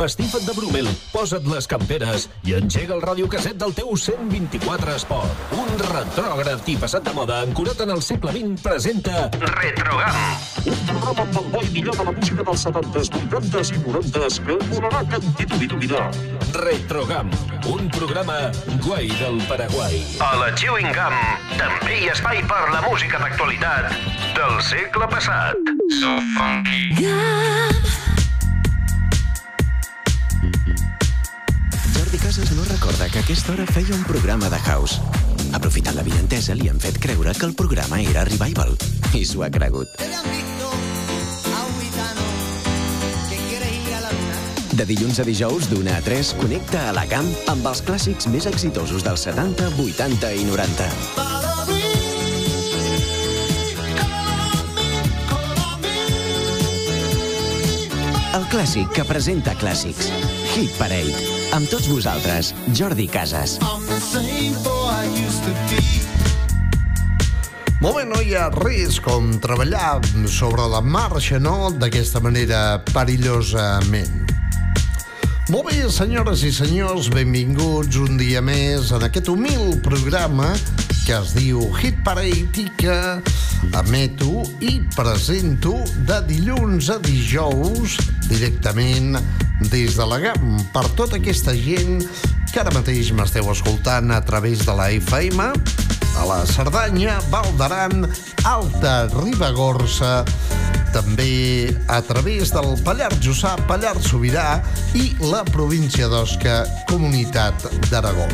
empastifa't de Brumel, posa't les camperes i engega el radiocasset del teu 124 Esport. Un retrògraf i passat de moda ancorat en el segle XX presenta Retrogam. Un programa amb el bo i millor de la música dels 70s, 80s i 90s que volarà que en tituli Retrogam, un programa guai del Paraguai. A la Chewing Gum també hi ha espai per la música d'actualitat del segle passat. So funky. Jordi que a aquesta hora feia un programa de house. Aprofitant la vientesa, li han fet creure que el programa era Revival. I s'ho ha cregut. De dilluns a dijous, d'una a 3, connecta a la camp amb els clàssics més exitosos dels 70, 80 i 90. El clàssic que presenta clàssics. Hit Parade. Amb tots vosaltres, Jordi Casas. Molt bé, no hi ha res com treballar sobre la marxa, no?, d'aquesta manera perillosament. Molt bé, senyores i senyors, benvinguts un dia més en aquest humil programa que es diu Hit Parade i que emeto i presento de dilluns a dijous directament des de la GAM per tota aquesta gent que ara mateix m'esteu escoltant a través de la FM a la Cerdanya, Val d'Aran, Alta Ribagorça, també a través del Pallars Jussà, Pallars Sobirà i la província d'Osca, Comunitat d'Aragó.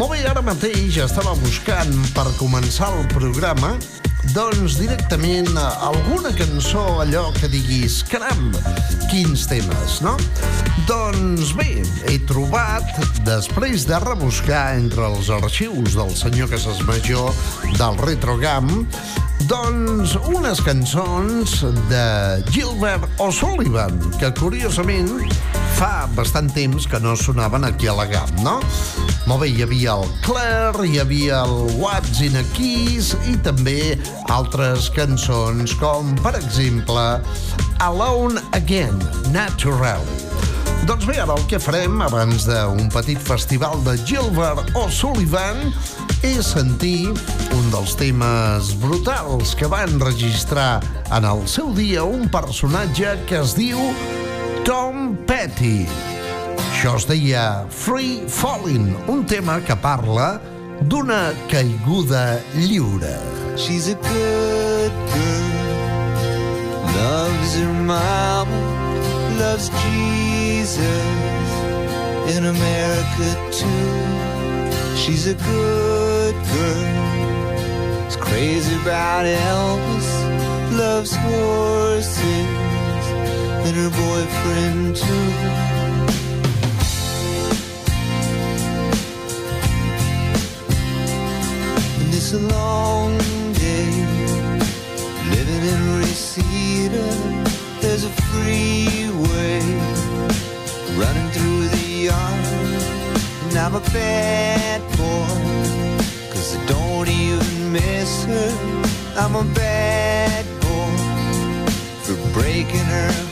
Molt bé, ara mateix estava buscant per començar el programa doncs directament alguna cançó allò que diguis caram, quins temes, no? Doncs bé, he trobat, després de rebuscar entre els arxius del senyor Casas Major del Retrogam, doncs unes cançons de Gilbert O'Sullivan, que curiosament fa bastant temps que no sonaven aquí a la GAM, no? Molt bé, hi havia el Claire, hi havia el What's in a Kiss i també altres cançons com, per exemple, Alone Again, Naturally. Doncs bé, ara el que farem abans d'un petit festival de Gilbert O'Sullivan és sentir un dels temes brutals que va enregistrar en el seu dia un personatge que es diu Tom Petty. Això es deia Free Falling, un tema que parla d'una caiguda lliure. She's a good girl, loves her mama, loves Jesus in America too. She's a good girl, is crazy about Elvis, loves horses and her boyfriend too. It's a long day living in Reseda. There's a freeway running through the yard. And I'm a bad boy, cause I don't even miss her. I'm a bad boy for breaking her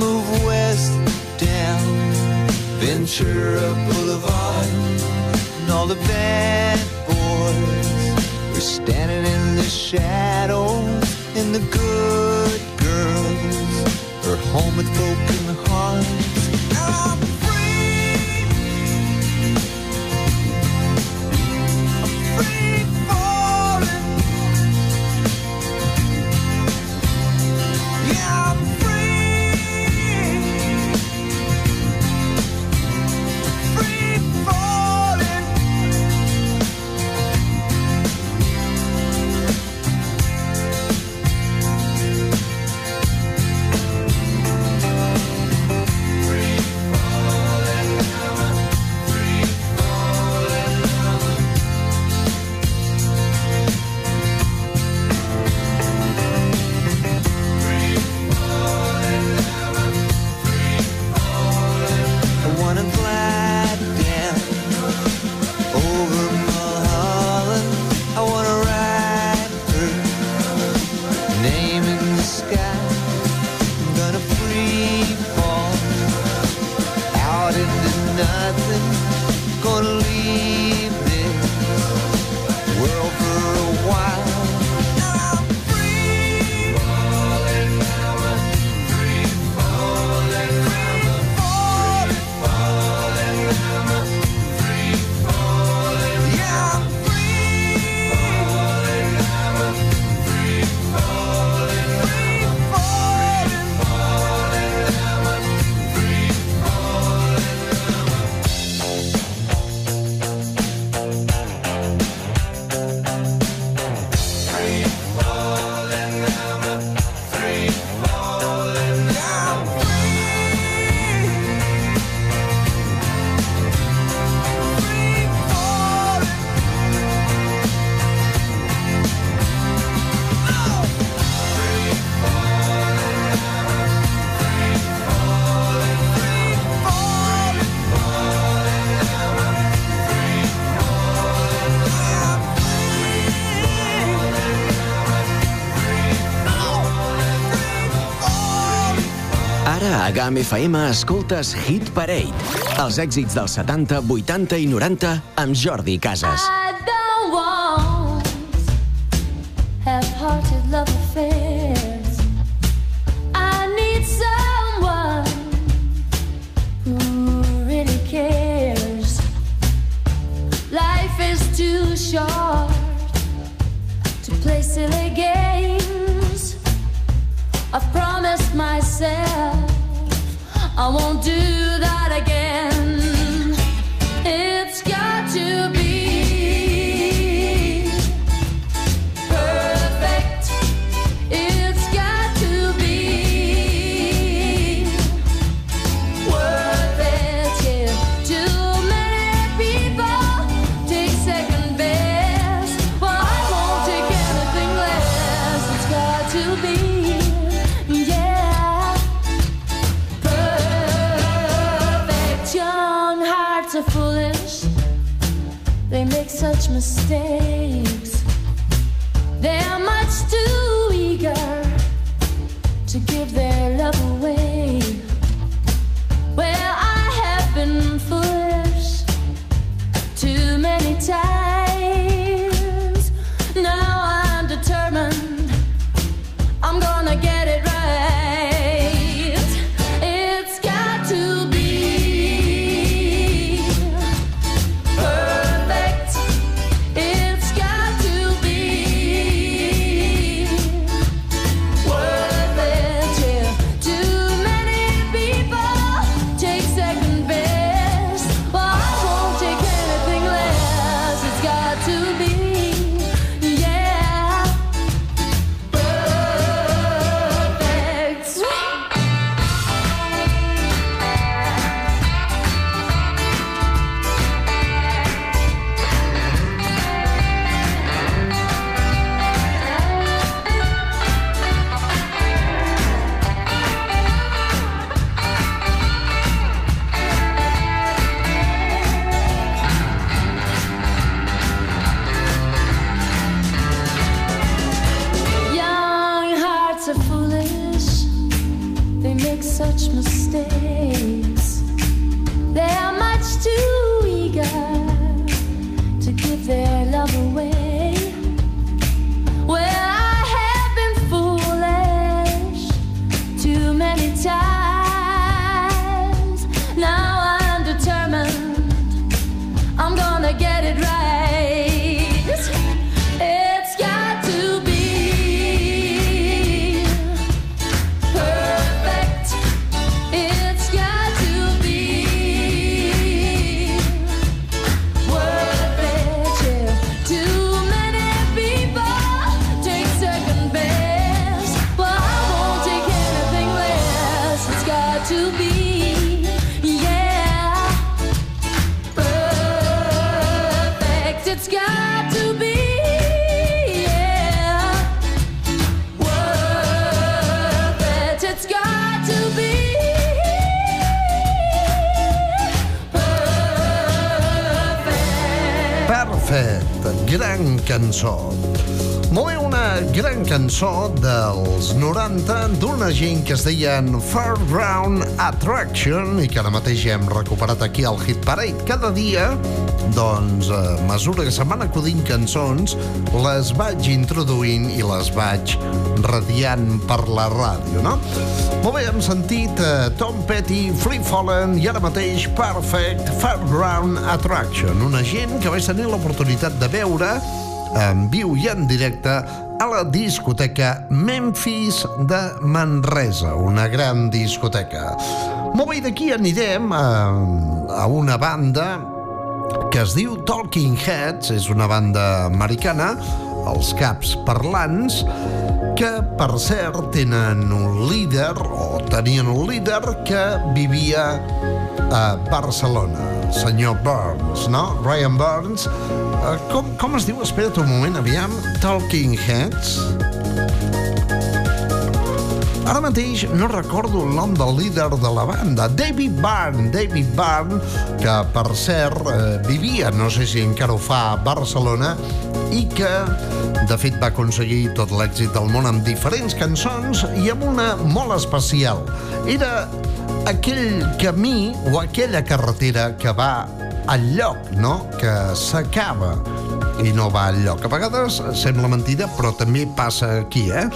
move west down Ventura Boulevard, and all the bad boys are standing in the shadows, and the good girls are home with broken hearts. GAM FM escoltes Hit Parade. Els èxits dels 70, 80 i 90 amb Jordi Casas. I don't want half-hearted love affairs. I need someone who really cares. Life is too short to play silly games. I've promised myself I won't do that cançó dels 90 d'una gent que es deien Fairground Attraction i que ara mateix hem recuperat aquí al Hit Parade. Cada dia, doncs, a mesura que se'n van acudint cançons, les vaig introduint i les vaig radiant per la ràdio, no? Molt bé, hem sentit uh, Tom Petty, Free Fallen i ara mateix Perfect Fairground Attraction, una gent que vaig tenir l'oportunitat de veure en viu i en directe a la discoteca Memphis de Manresa, una gran discoteca. Molt bé, d'aquí anirem a, a una banda que es diu Talking Heads, és una banda americana, els caps parlants, que, per cert, tenen un líder, o tenien un líder, que vivia a Barcelona, senyor Burns, no? Ryan Burns. Uh, com, com es diu? Espera't un moment, aviam. Talking Heads. Ara mateix no recordo el nom del líder de la banda, David Byrne. David Byrne, que per cert eh, vivia, no sé si encara ho fa, a Barcelona, i que, de fet, va aconseguir tot l'èxit del món amb diferents cançons i amb una molt especial. Era aquell camí o aquella carretera que va al lloc, no? Que s'acaba i no va al lloc. A vegades sembla mentida, però també passa aquí, eh?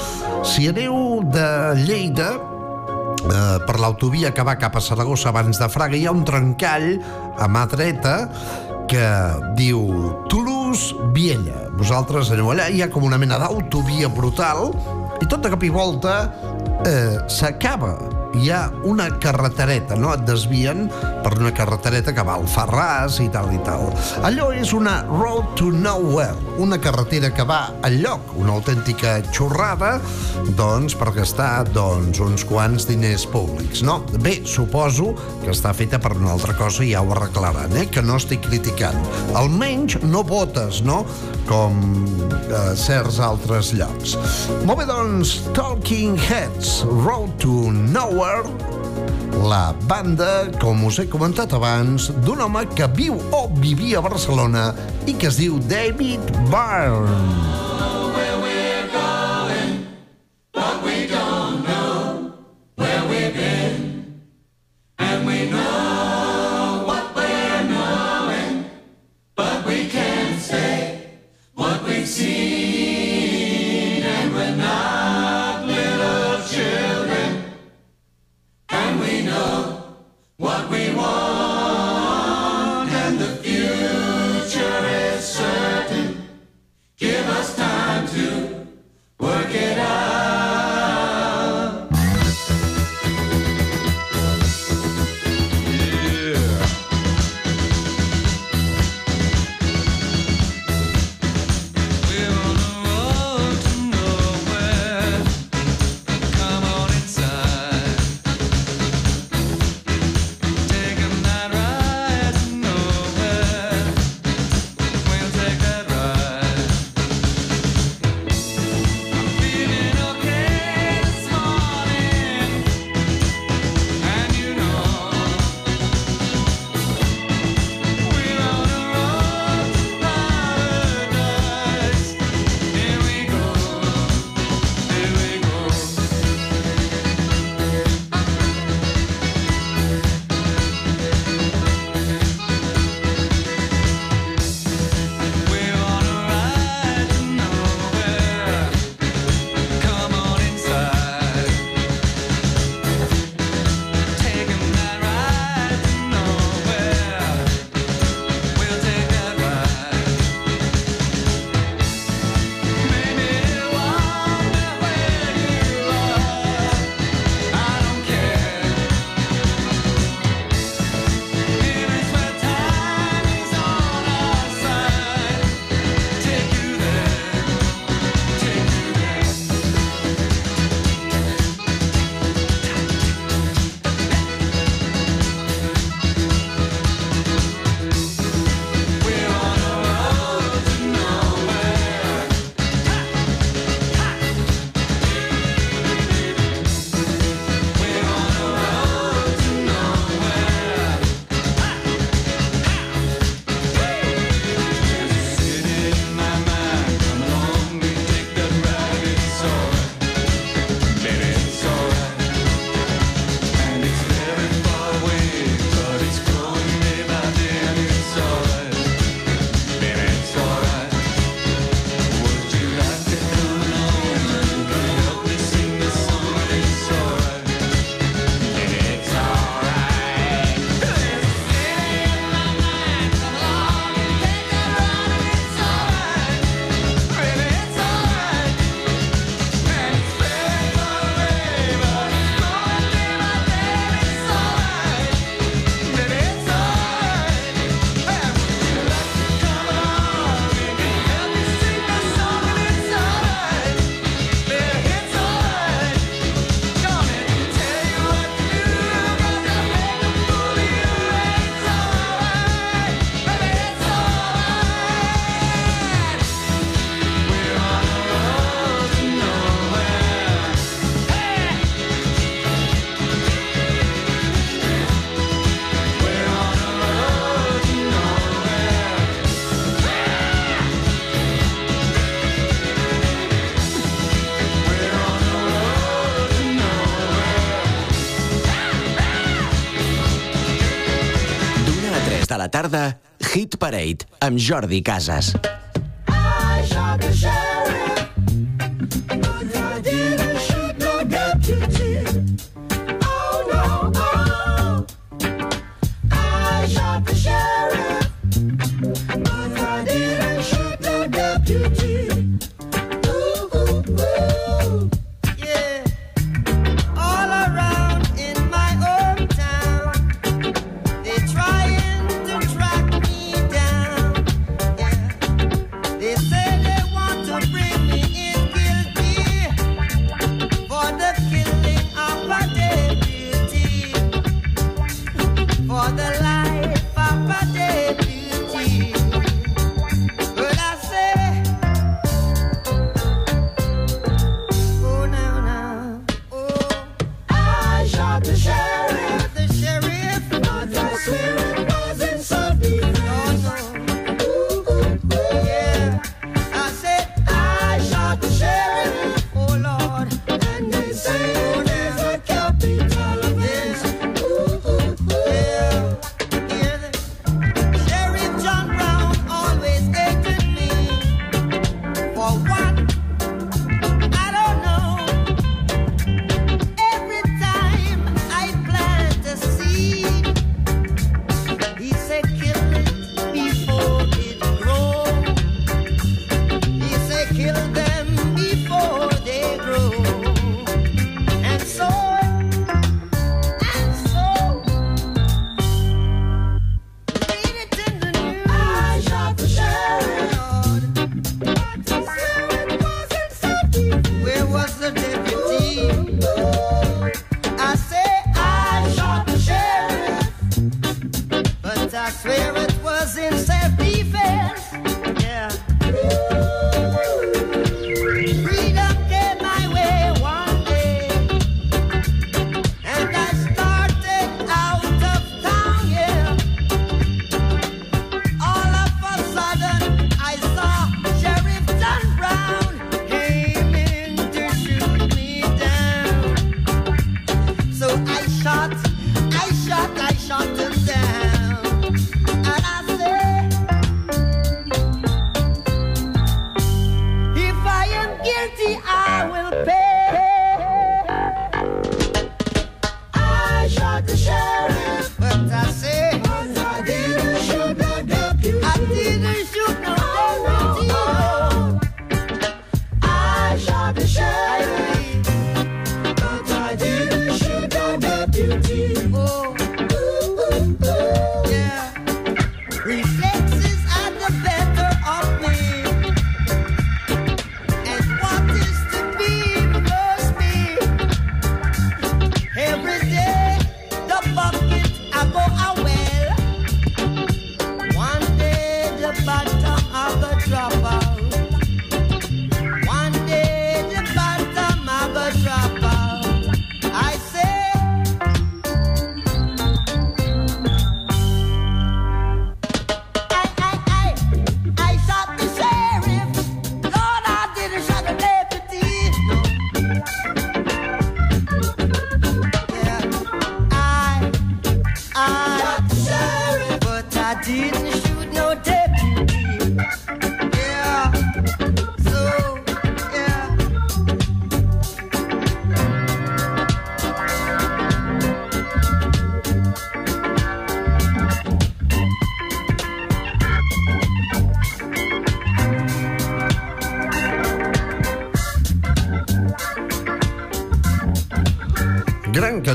Si aneu de Lleida, eh, per l'autovia que va cap a Saragossa abans de Fraga hi ha un trencall a mà dreta que diu Toulouse-Viella. Vosaltres aneu allà, hi ha com una mena d'autovia brutal i tot de cop i volta eh, s'acaba. Hi ha una carretereta, no? Et desvien per una carretereta que va al Ferràs i tal i tal. Allò és una road to nowhere, una carretera que va al lloc, una autèntica xorrada, doncs, per gastar doncs, uns quants diners públics, no? Bé, suposo que està feta per una altra cosa i ja ho arreglaran, eh? Que no estic criticant. Almenys no votes, no? Com eh, certs altres llocs. Molt bé, doncs, Talking Heads, Road to Nowhere, la banda, com us he comentat abans, d'un home que viu o vivia a Barcelona i que es diu David Byrne. tarda, Hit Parade, amb Jordi Casas. I shot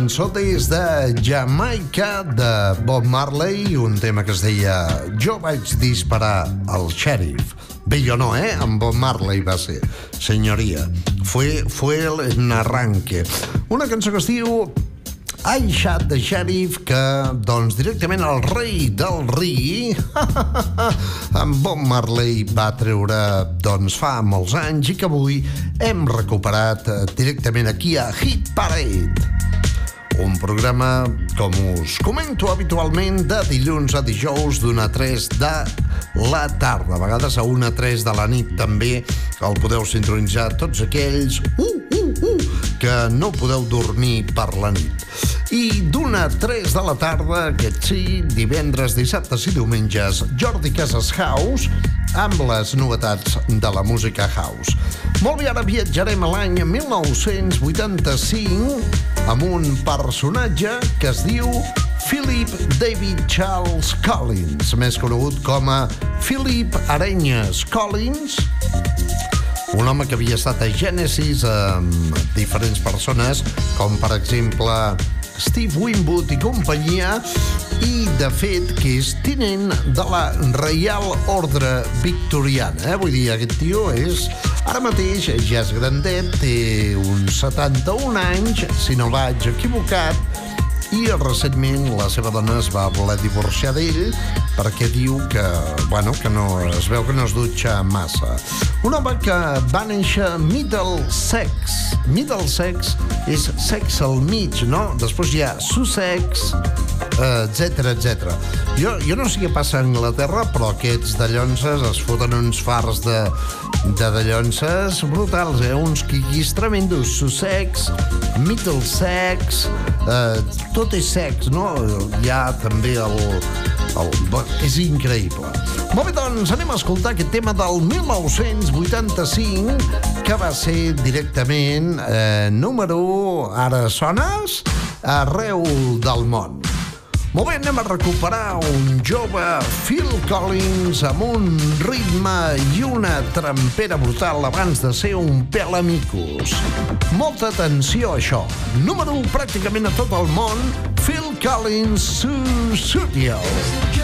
cançó des de Jamaica, de Bob Marley, un tema que es deia Jo vaig disparar al xèrif. Bé, jo no, eh? En Bob Marley va ser, senyoria. Fue, fue el arranque. Una cançó que es diu Aishat de Sheriff, que, doncs, directament el rei del ri, en Bob Marley va treure, doncs, fa molts anys i que avui hem recuperat eh, directament aquí a Hit Parade un programa, com us comento habitualment, de dilluns a dijous d'una a 3 de la tarda. A vegades a una a 3 de la nit també el podeu sintonitzar tots aquells uh, uh, uh, que no podeu dormir per la nit. I d'una a 3 de la tarda, aquest sí, divendres, dissabtes i diumenges, Jordi Casas House amb les novetats de la música house. Molt bé, ara viatjarem a l'any 1985 amb un personatge que es diu Philip David Charles Collins, més conegut com a Philip Arenyes Collins, un home que havia estat a Genesis amb diferents persones, com per exemple Steve Winwood i companyia, i de fet que és tinent de la Reial Ordre Victoriana. Eh? Vull dir, aquest tio és... Ara mateix ja és grandet, té uns 71 anys, si no vaig equivocat, i recentment la seva dona es va voler divorciar d'ell perquè diu que, bueno, que no, es veu que no es dutxa massa. Un home que va néixer Middlesex. Middlesex és sex al mig, no? Després hi ha Sussex, etc etc. Jo, jo no sé què passa a Anglaterra, però aquests dallonses es foten uns fars de, de dallonses brutals, eh? Uns quiquis tremendos. Sussex, Middlesex, eh, tot és sex, no? Hi ha també el... el és increïble. Molt bé, doncs anem a escoltar aquest tema del 1985 que va ser directament eh, número 1, ara sones, arreu del món. Molt bé, anem a recuperar un jove Phil Collins amb un ritme i una trempera brutal abans de ser un pèl amicus. Molta atenció a això. Número 1 pràcticament a tot el món, Phil Collins Studio. Studio.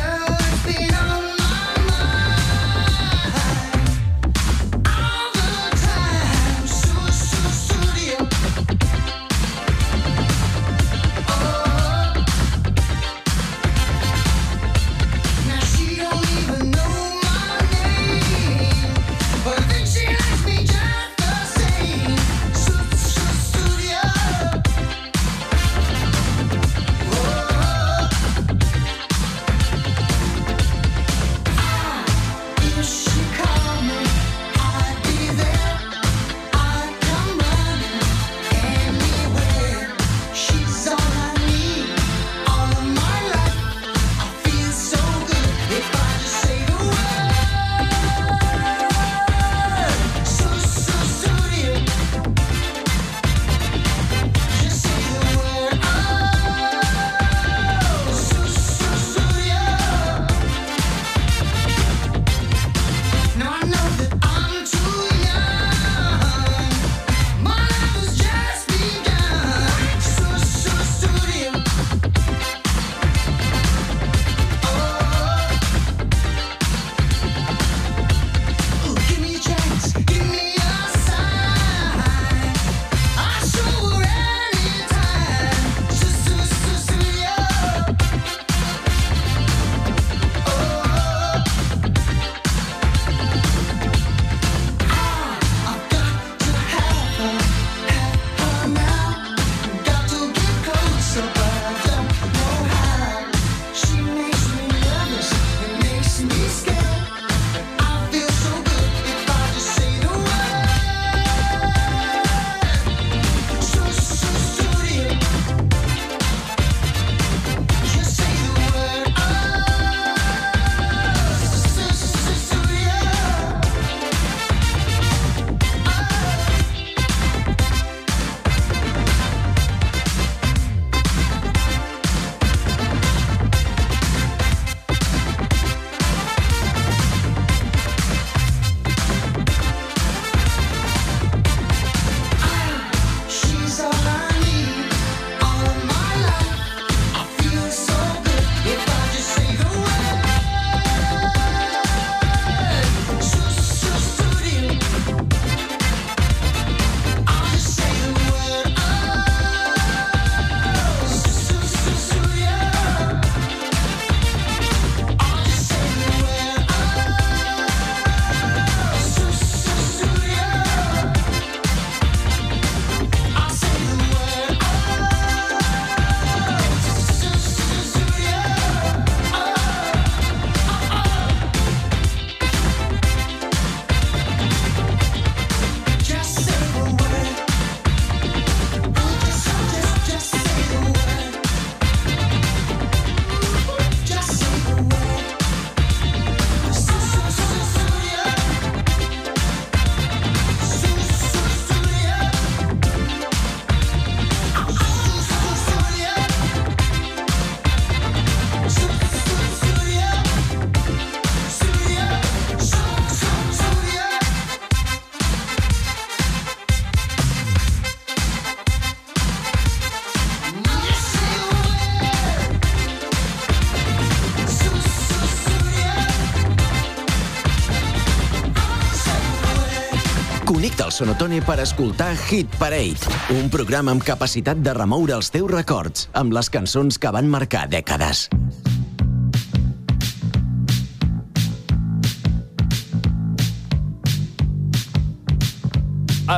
Sonotone per escoltar Hit Parade, un programa amb capacitat de remoure els teus records amb les cançons que van marcar dècades.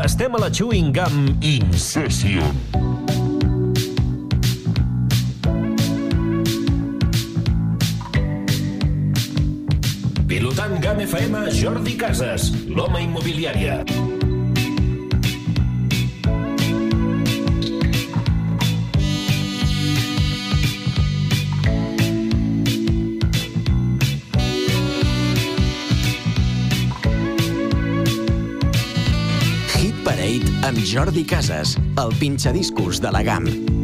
Estem a la Chewing Gum Incession. Pilotant Gam FM, Jordi Casas, l'home immobiliària. Amb Jordi Casas, el pinxadiscos de la GAM.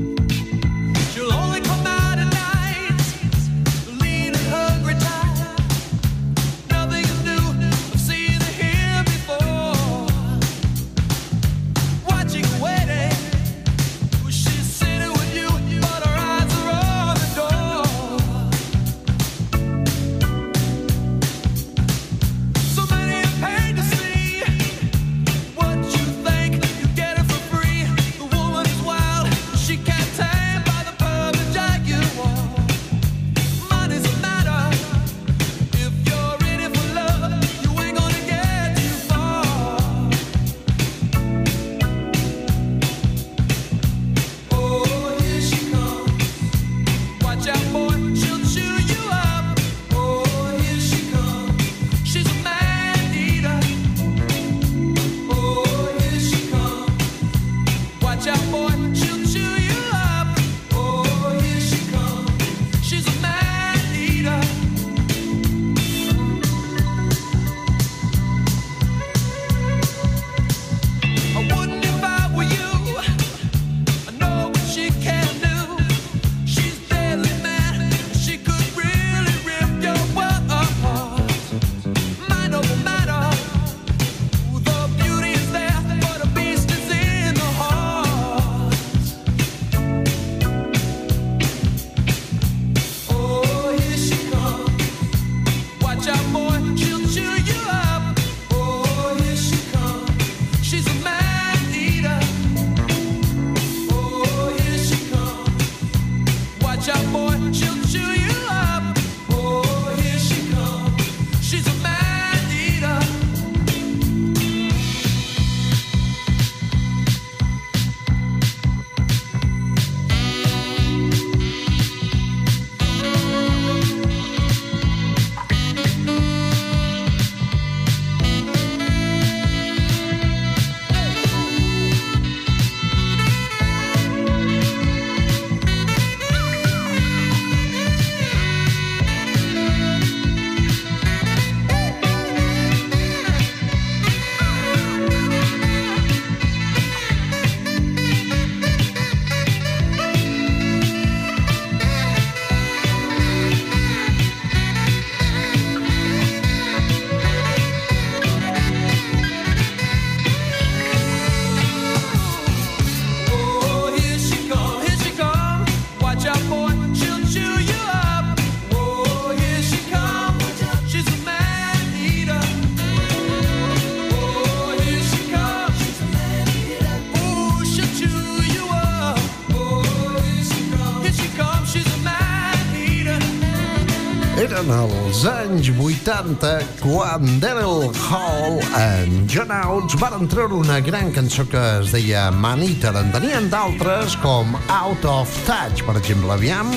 80 quan Daryl Hall en John Outs van treure una gran cançó que es deia Man Eater. En tenien d'altres com Out of Touch, per exemple. Aviam.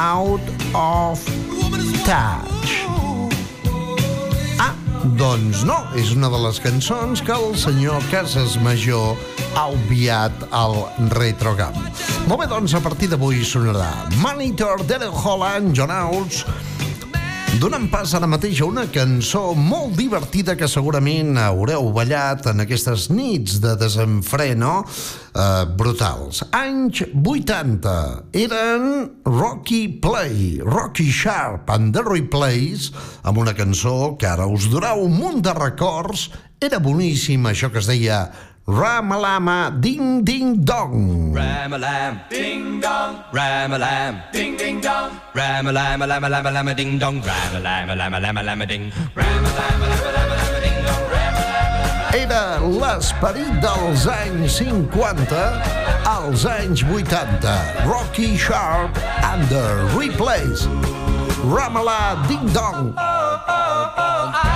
Out of Touch. Ah, doncs no, és una de les cançons que el senyor Casas Major ha obviat al Retrogam. Molt bé, doncs a partir d'avui sonarà Monitor, Daryl Holland, John Outs, donant pas ara mateix a una cançó molt divertida que segurament haureu ballat en aquestes nits de desenfreno eh, brutals. Anys 80 eren Rocky Play, Rocky Sharp and the Replays, amb una cançó que ara us durà un munt de records. Era boníssim això que es deia Ramalama Ding Ding Dong. Ramalam Ding Dong. Ramalam Ding Ding Dong. Ramalam Lama Lama Lama Ding Dong. Ramalam Lama Lama Lama Ding. Ramalam Lama Lama Lama Ding Dong. Era l'esperit dels anys 50 als anys 80. Rocky Sharp and the Replays. Ramallah Ding Dong. Oh, oh, oh, oh I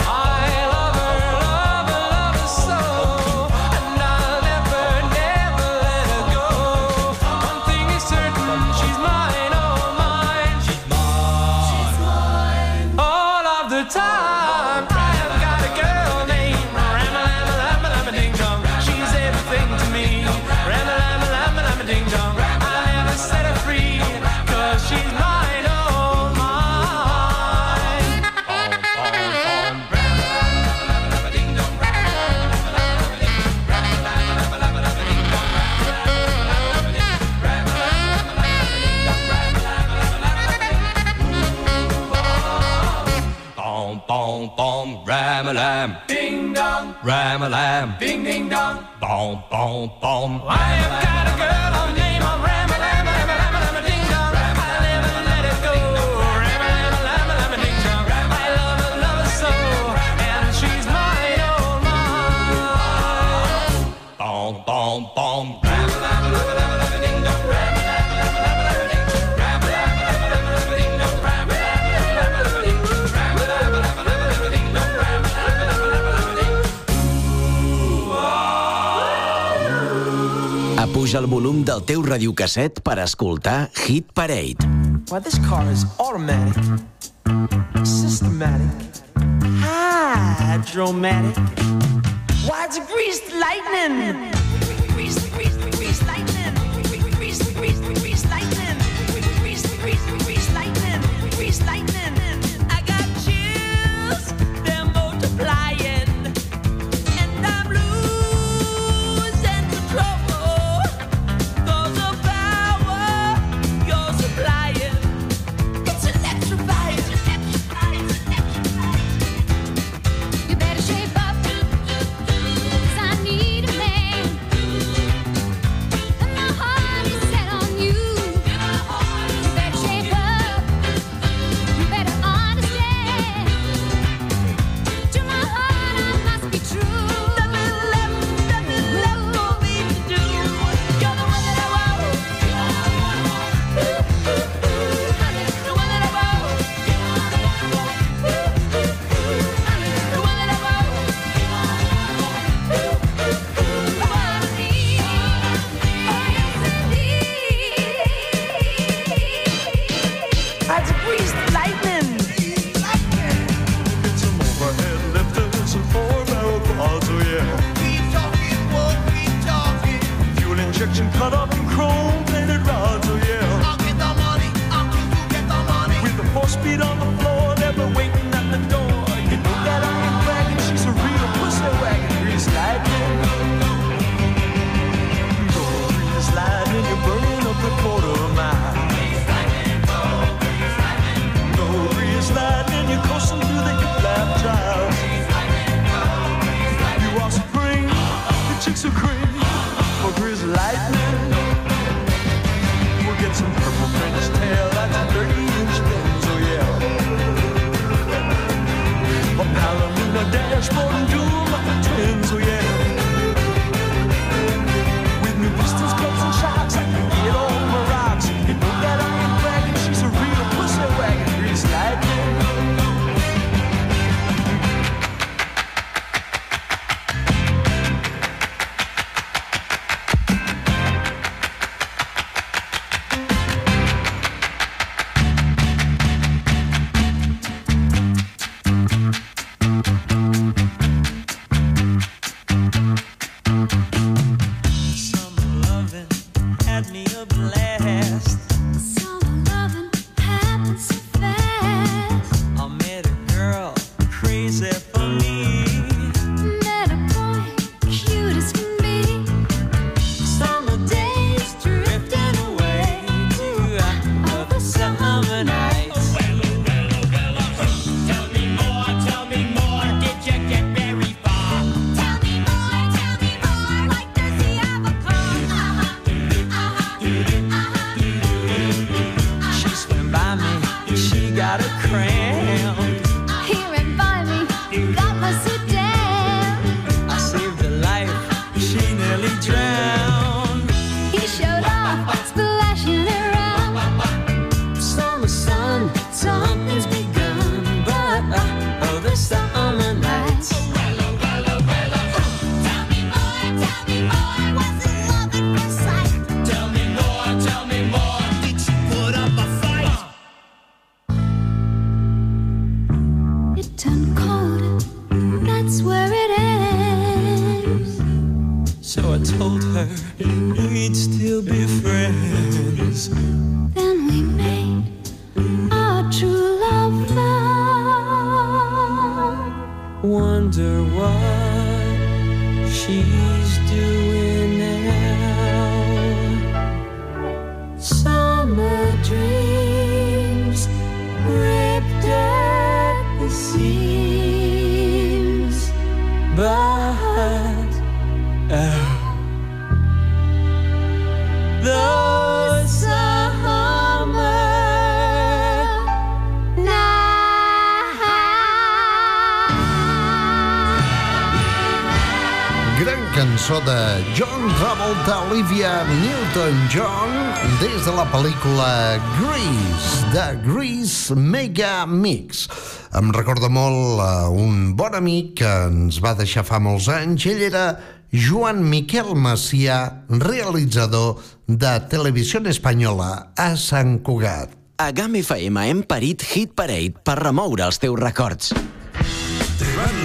bom, bom. Puja el volum del teu radiocasset per escoltar Hit Parade. Well, this car is automatic, systematic, hydromatic. Why, it's greased lightning. Greased, lightning. Lightning. Lightning. Greased lightning. I got chills, they're multiplying. Cançó de John Travolta, Olivia Newton-John, des de la pel·lícula Grease, de Grease Mega Mix. Em recorda molt uh, un bon amic que ens va deixar fa molts anys. Ell era Joan Miquel Macià, realitzador de Televisió Espanyola a Sant Cugat. A GAM FM hem parit Hit Parade per remoure els teus records. Te van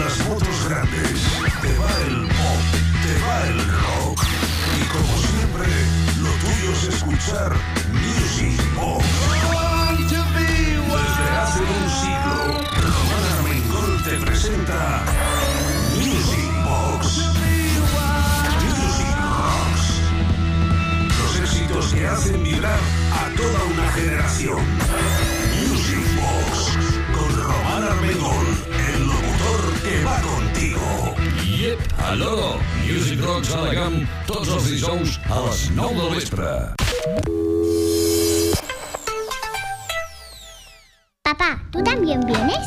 toda una generación. Music Box. Con Román Armengol, el locutor que va contigo. Yep, aló, Music Rocks a la GAM, tots els dijous a les 9 del vespre. Papá, ¿tú también vienes?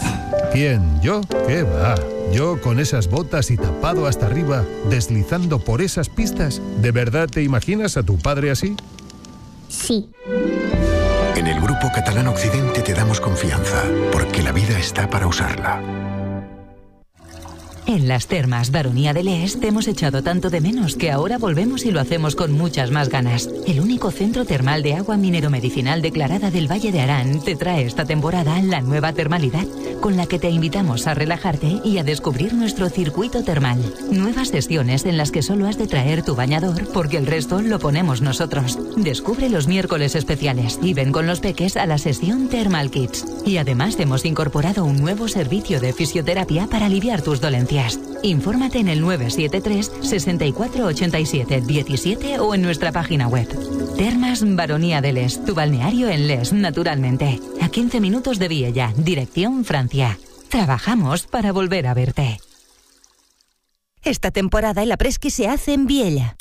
¿Quién? ¿Yo? ¿Qué va? Yo con esas botas y tapado hasta arriba, deslizando por esas pistas. ¿De verdad te imaginas a tu padre así? Sí. En el Grupo Catalán Occidente te damos confianza, porque la vida está para usarla. En las termas Baronía de Les te hemos echado tanto de menos que ahora volvemos y lo hacemos con muchas más ganas. El único centro termal de agua minero-medicinal declarada del Valle de Arán te trae esta temporada la nueva termalidad, con la que te invitamos a relajarte y a descubrir nuestro circuito termal. Nuevas sesiones en las que solo has de traer tu bañador porque el resto lo ponemos nosotros. Descubre los miércoles especiales y ven con los peques a la sesión Thermal Kids. Y además hemos incorporado un nuevo servicio de fisioterapia para aliviar tus dolencias. Infórmate en el 973 64 87 17 o en nuestra página web. Termas Baronía de Les, tu balneario en Les, naturalmente. A 15 minutos de Viella, dirección Francia. Trabajamos para volver a verte. Esta temporada el apresqui se hace en Viella.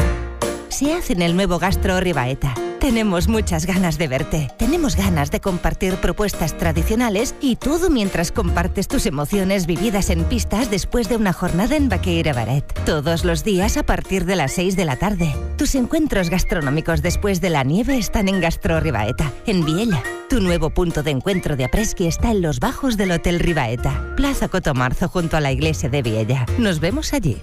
Se hace en el nuevo Gastro Ribaeta. Tenemos muchas ganas de verte. Tenemos ganas de compartir propuestas tradicionales y todo mientras compartes tus emociones vividas en pistas después de una jornada en Baqueira Baret. Todos los días a partir de las 6 de la tarde. Tus encuentros gastronómicos después de la nieve están en Gastro Ribaeta, en Viella. Tu nuevo punto de encuentro de apresqui está en los bajos del Hotel Ribaeta, Plaza Cotomarzo junto a la iglesia de Viella. Nos vemos allí.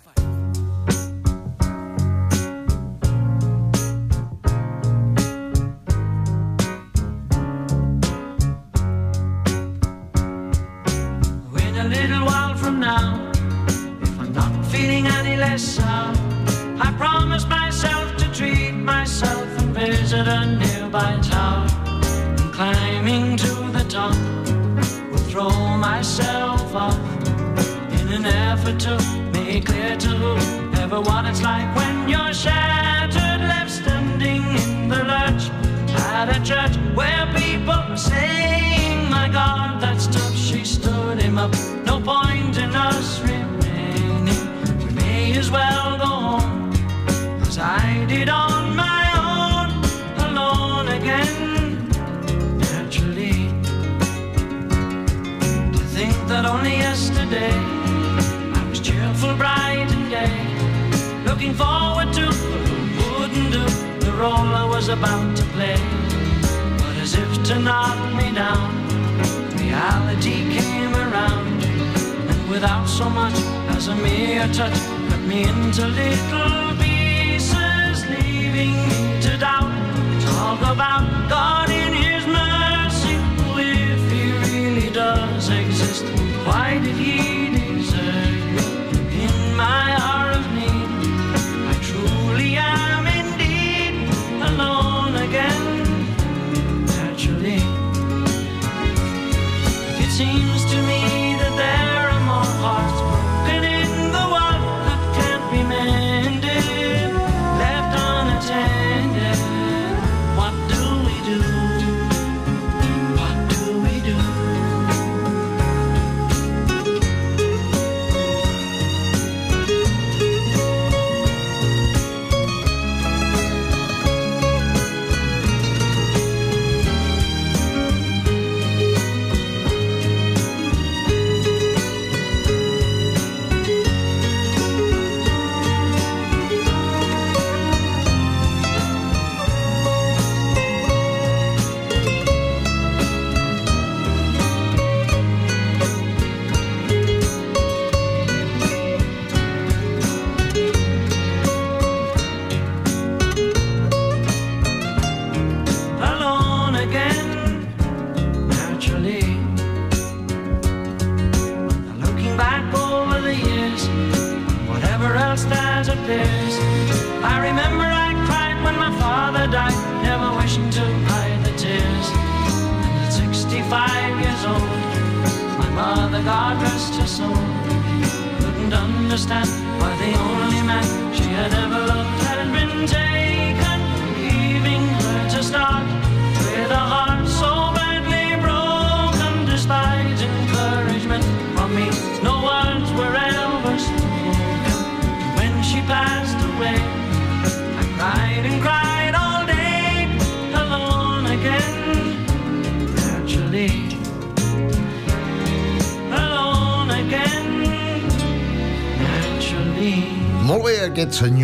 Now, if I'm not feeling any less sound, I promise myself to treat myself and visit a nearby tower. And climbing to the top, will throw myself off in an effort to make clear to whoever what it's like when you're shattered, left standing in the lurch at a church where people are saying, My God, that's tough. She stood him up. Point in us remaining. We may as well go home as I did on my own, alone again. Naturally, to think that only yesterday I was cheerful, bright and gay, looking forward to wouldn't do the role I was about to play. But as if to knock me down, reality without so much as a mere touch, cut me into little pieces, leaving me to doubt. Talk about God in His mercy, if He really does exist. Why did He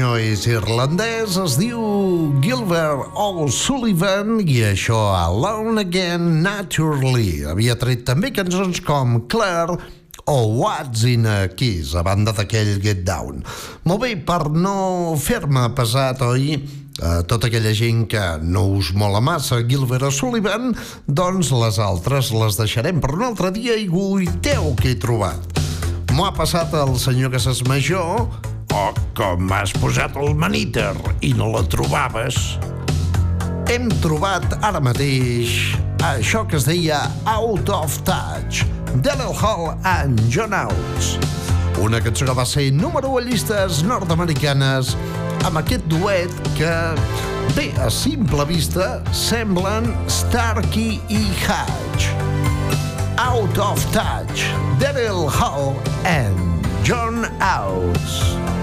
senyor és irlandès, es diu Gilbert O'Sullivan i això Alone Again Naturally. Havia tret també cançons com Claire o What's in a Kiss, a banda d'aquell Get Down. Molt bé, per no fer-me pesat, oi? a tota aquella gent que no us mola massa Gilbert O'Sullivan, doncs les altres les deixarem per un altre dia i guiteu què he trobat. M'ho ha passat el senyor Casas Major, o com m'has posat el maníter i no la trobaves. Hem trobat ara mateix això que es deia Out of Touch, Delel Hall and John Oates. Una cançó que va ser número 1 a llistes nord-americanes amb aquest duet que, bé, a simple vista, semblen Starkey i Hatch. Out of Touch, Daryl Hall and John Oates.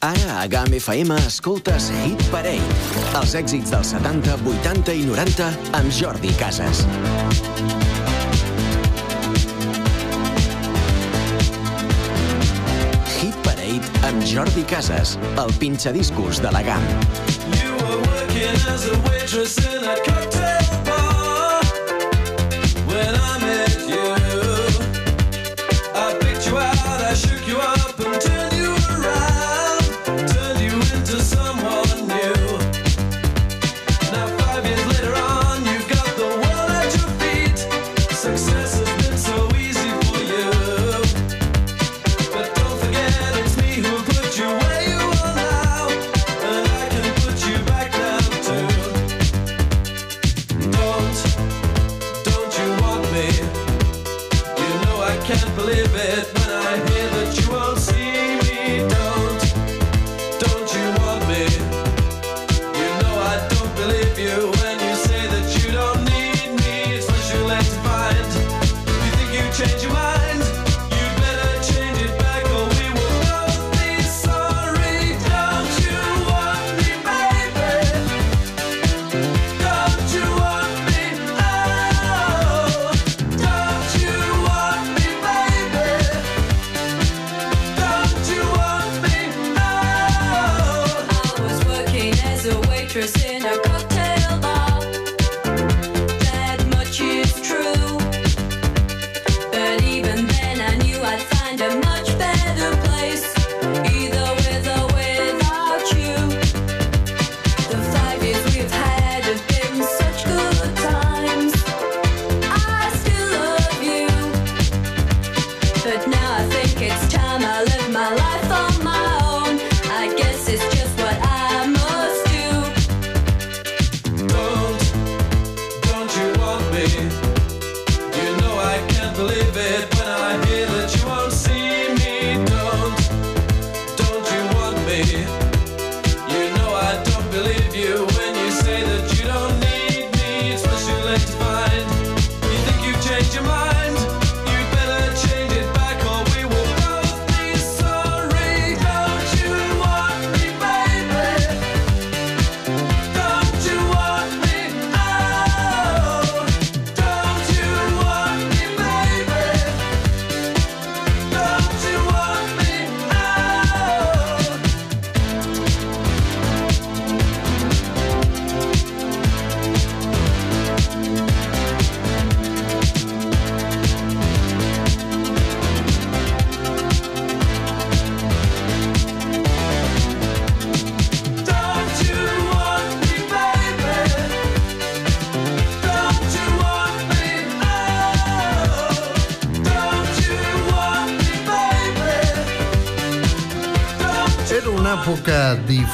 Ara a GAM FM escoltes Hit Parade, els èxits dels 70, 80 i 90 amb Jordi Casas. Hit Parade amb Jordi Casas, el pinxadiscos de la GAM. You were working as a waitress in a cocktail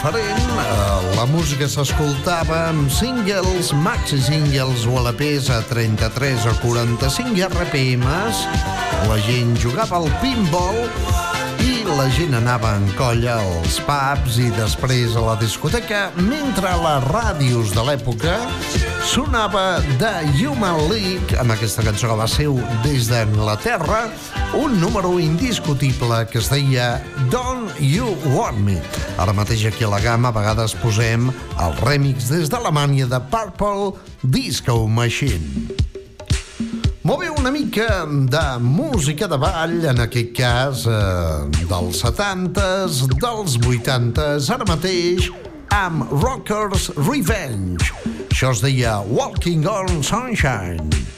diferent. Eh, la música s'escoltava amb singles, maxi singles o LPs a 33 o 45 RPMs. La gent jugava al pinball i la gent anava en colla als pubs i després a la discoteca mentre a les ràdios de l'època sonava The Human League amb aquesta cançó que va ser des d'Anglaterra un número indiscutible que es deia Don't You Want Me. Ara mateix aquí a la gamma a vegades posem el remix des d'Alemanya de Purple Disco Machine. Molt bé, una mica de música de ball, en aquest cas eh, dels 70s, dels 80s, ara mateix amb Rockers Revenge. Això es deia Walking on Sunshine.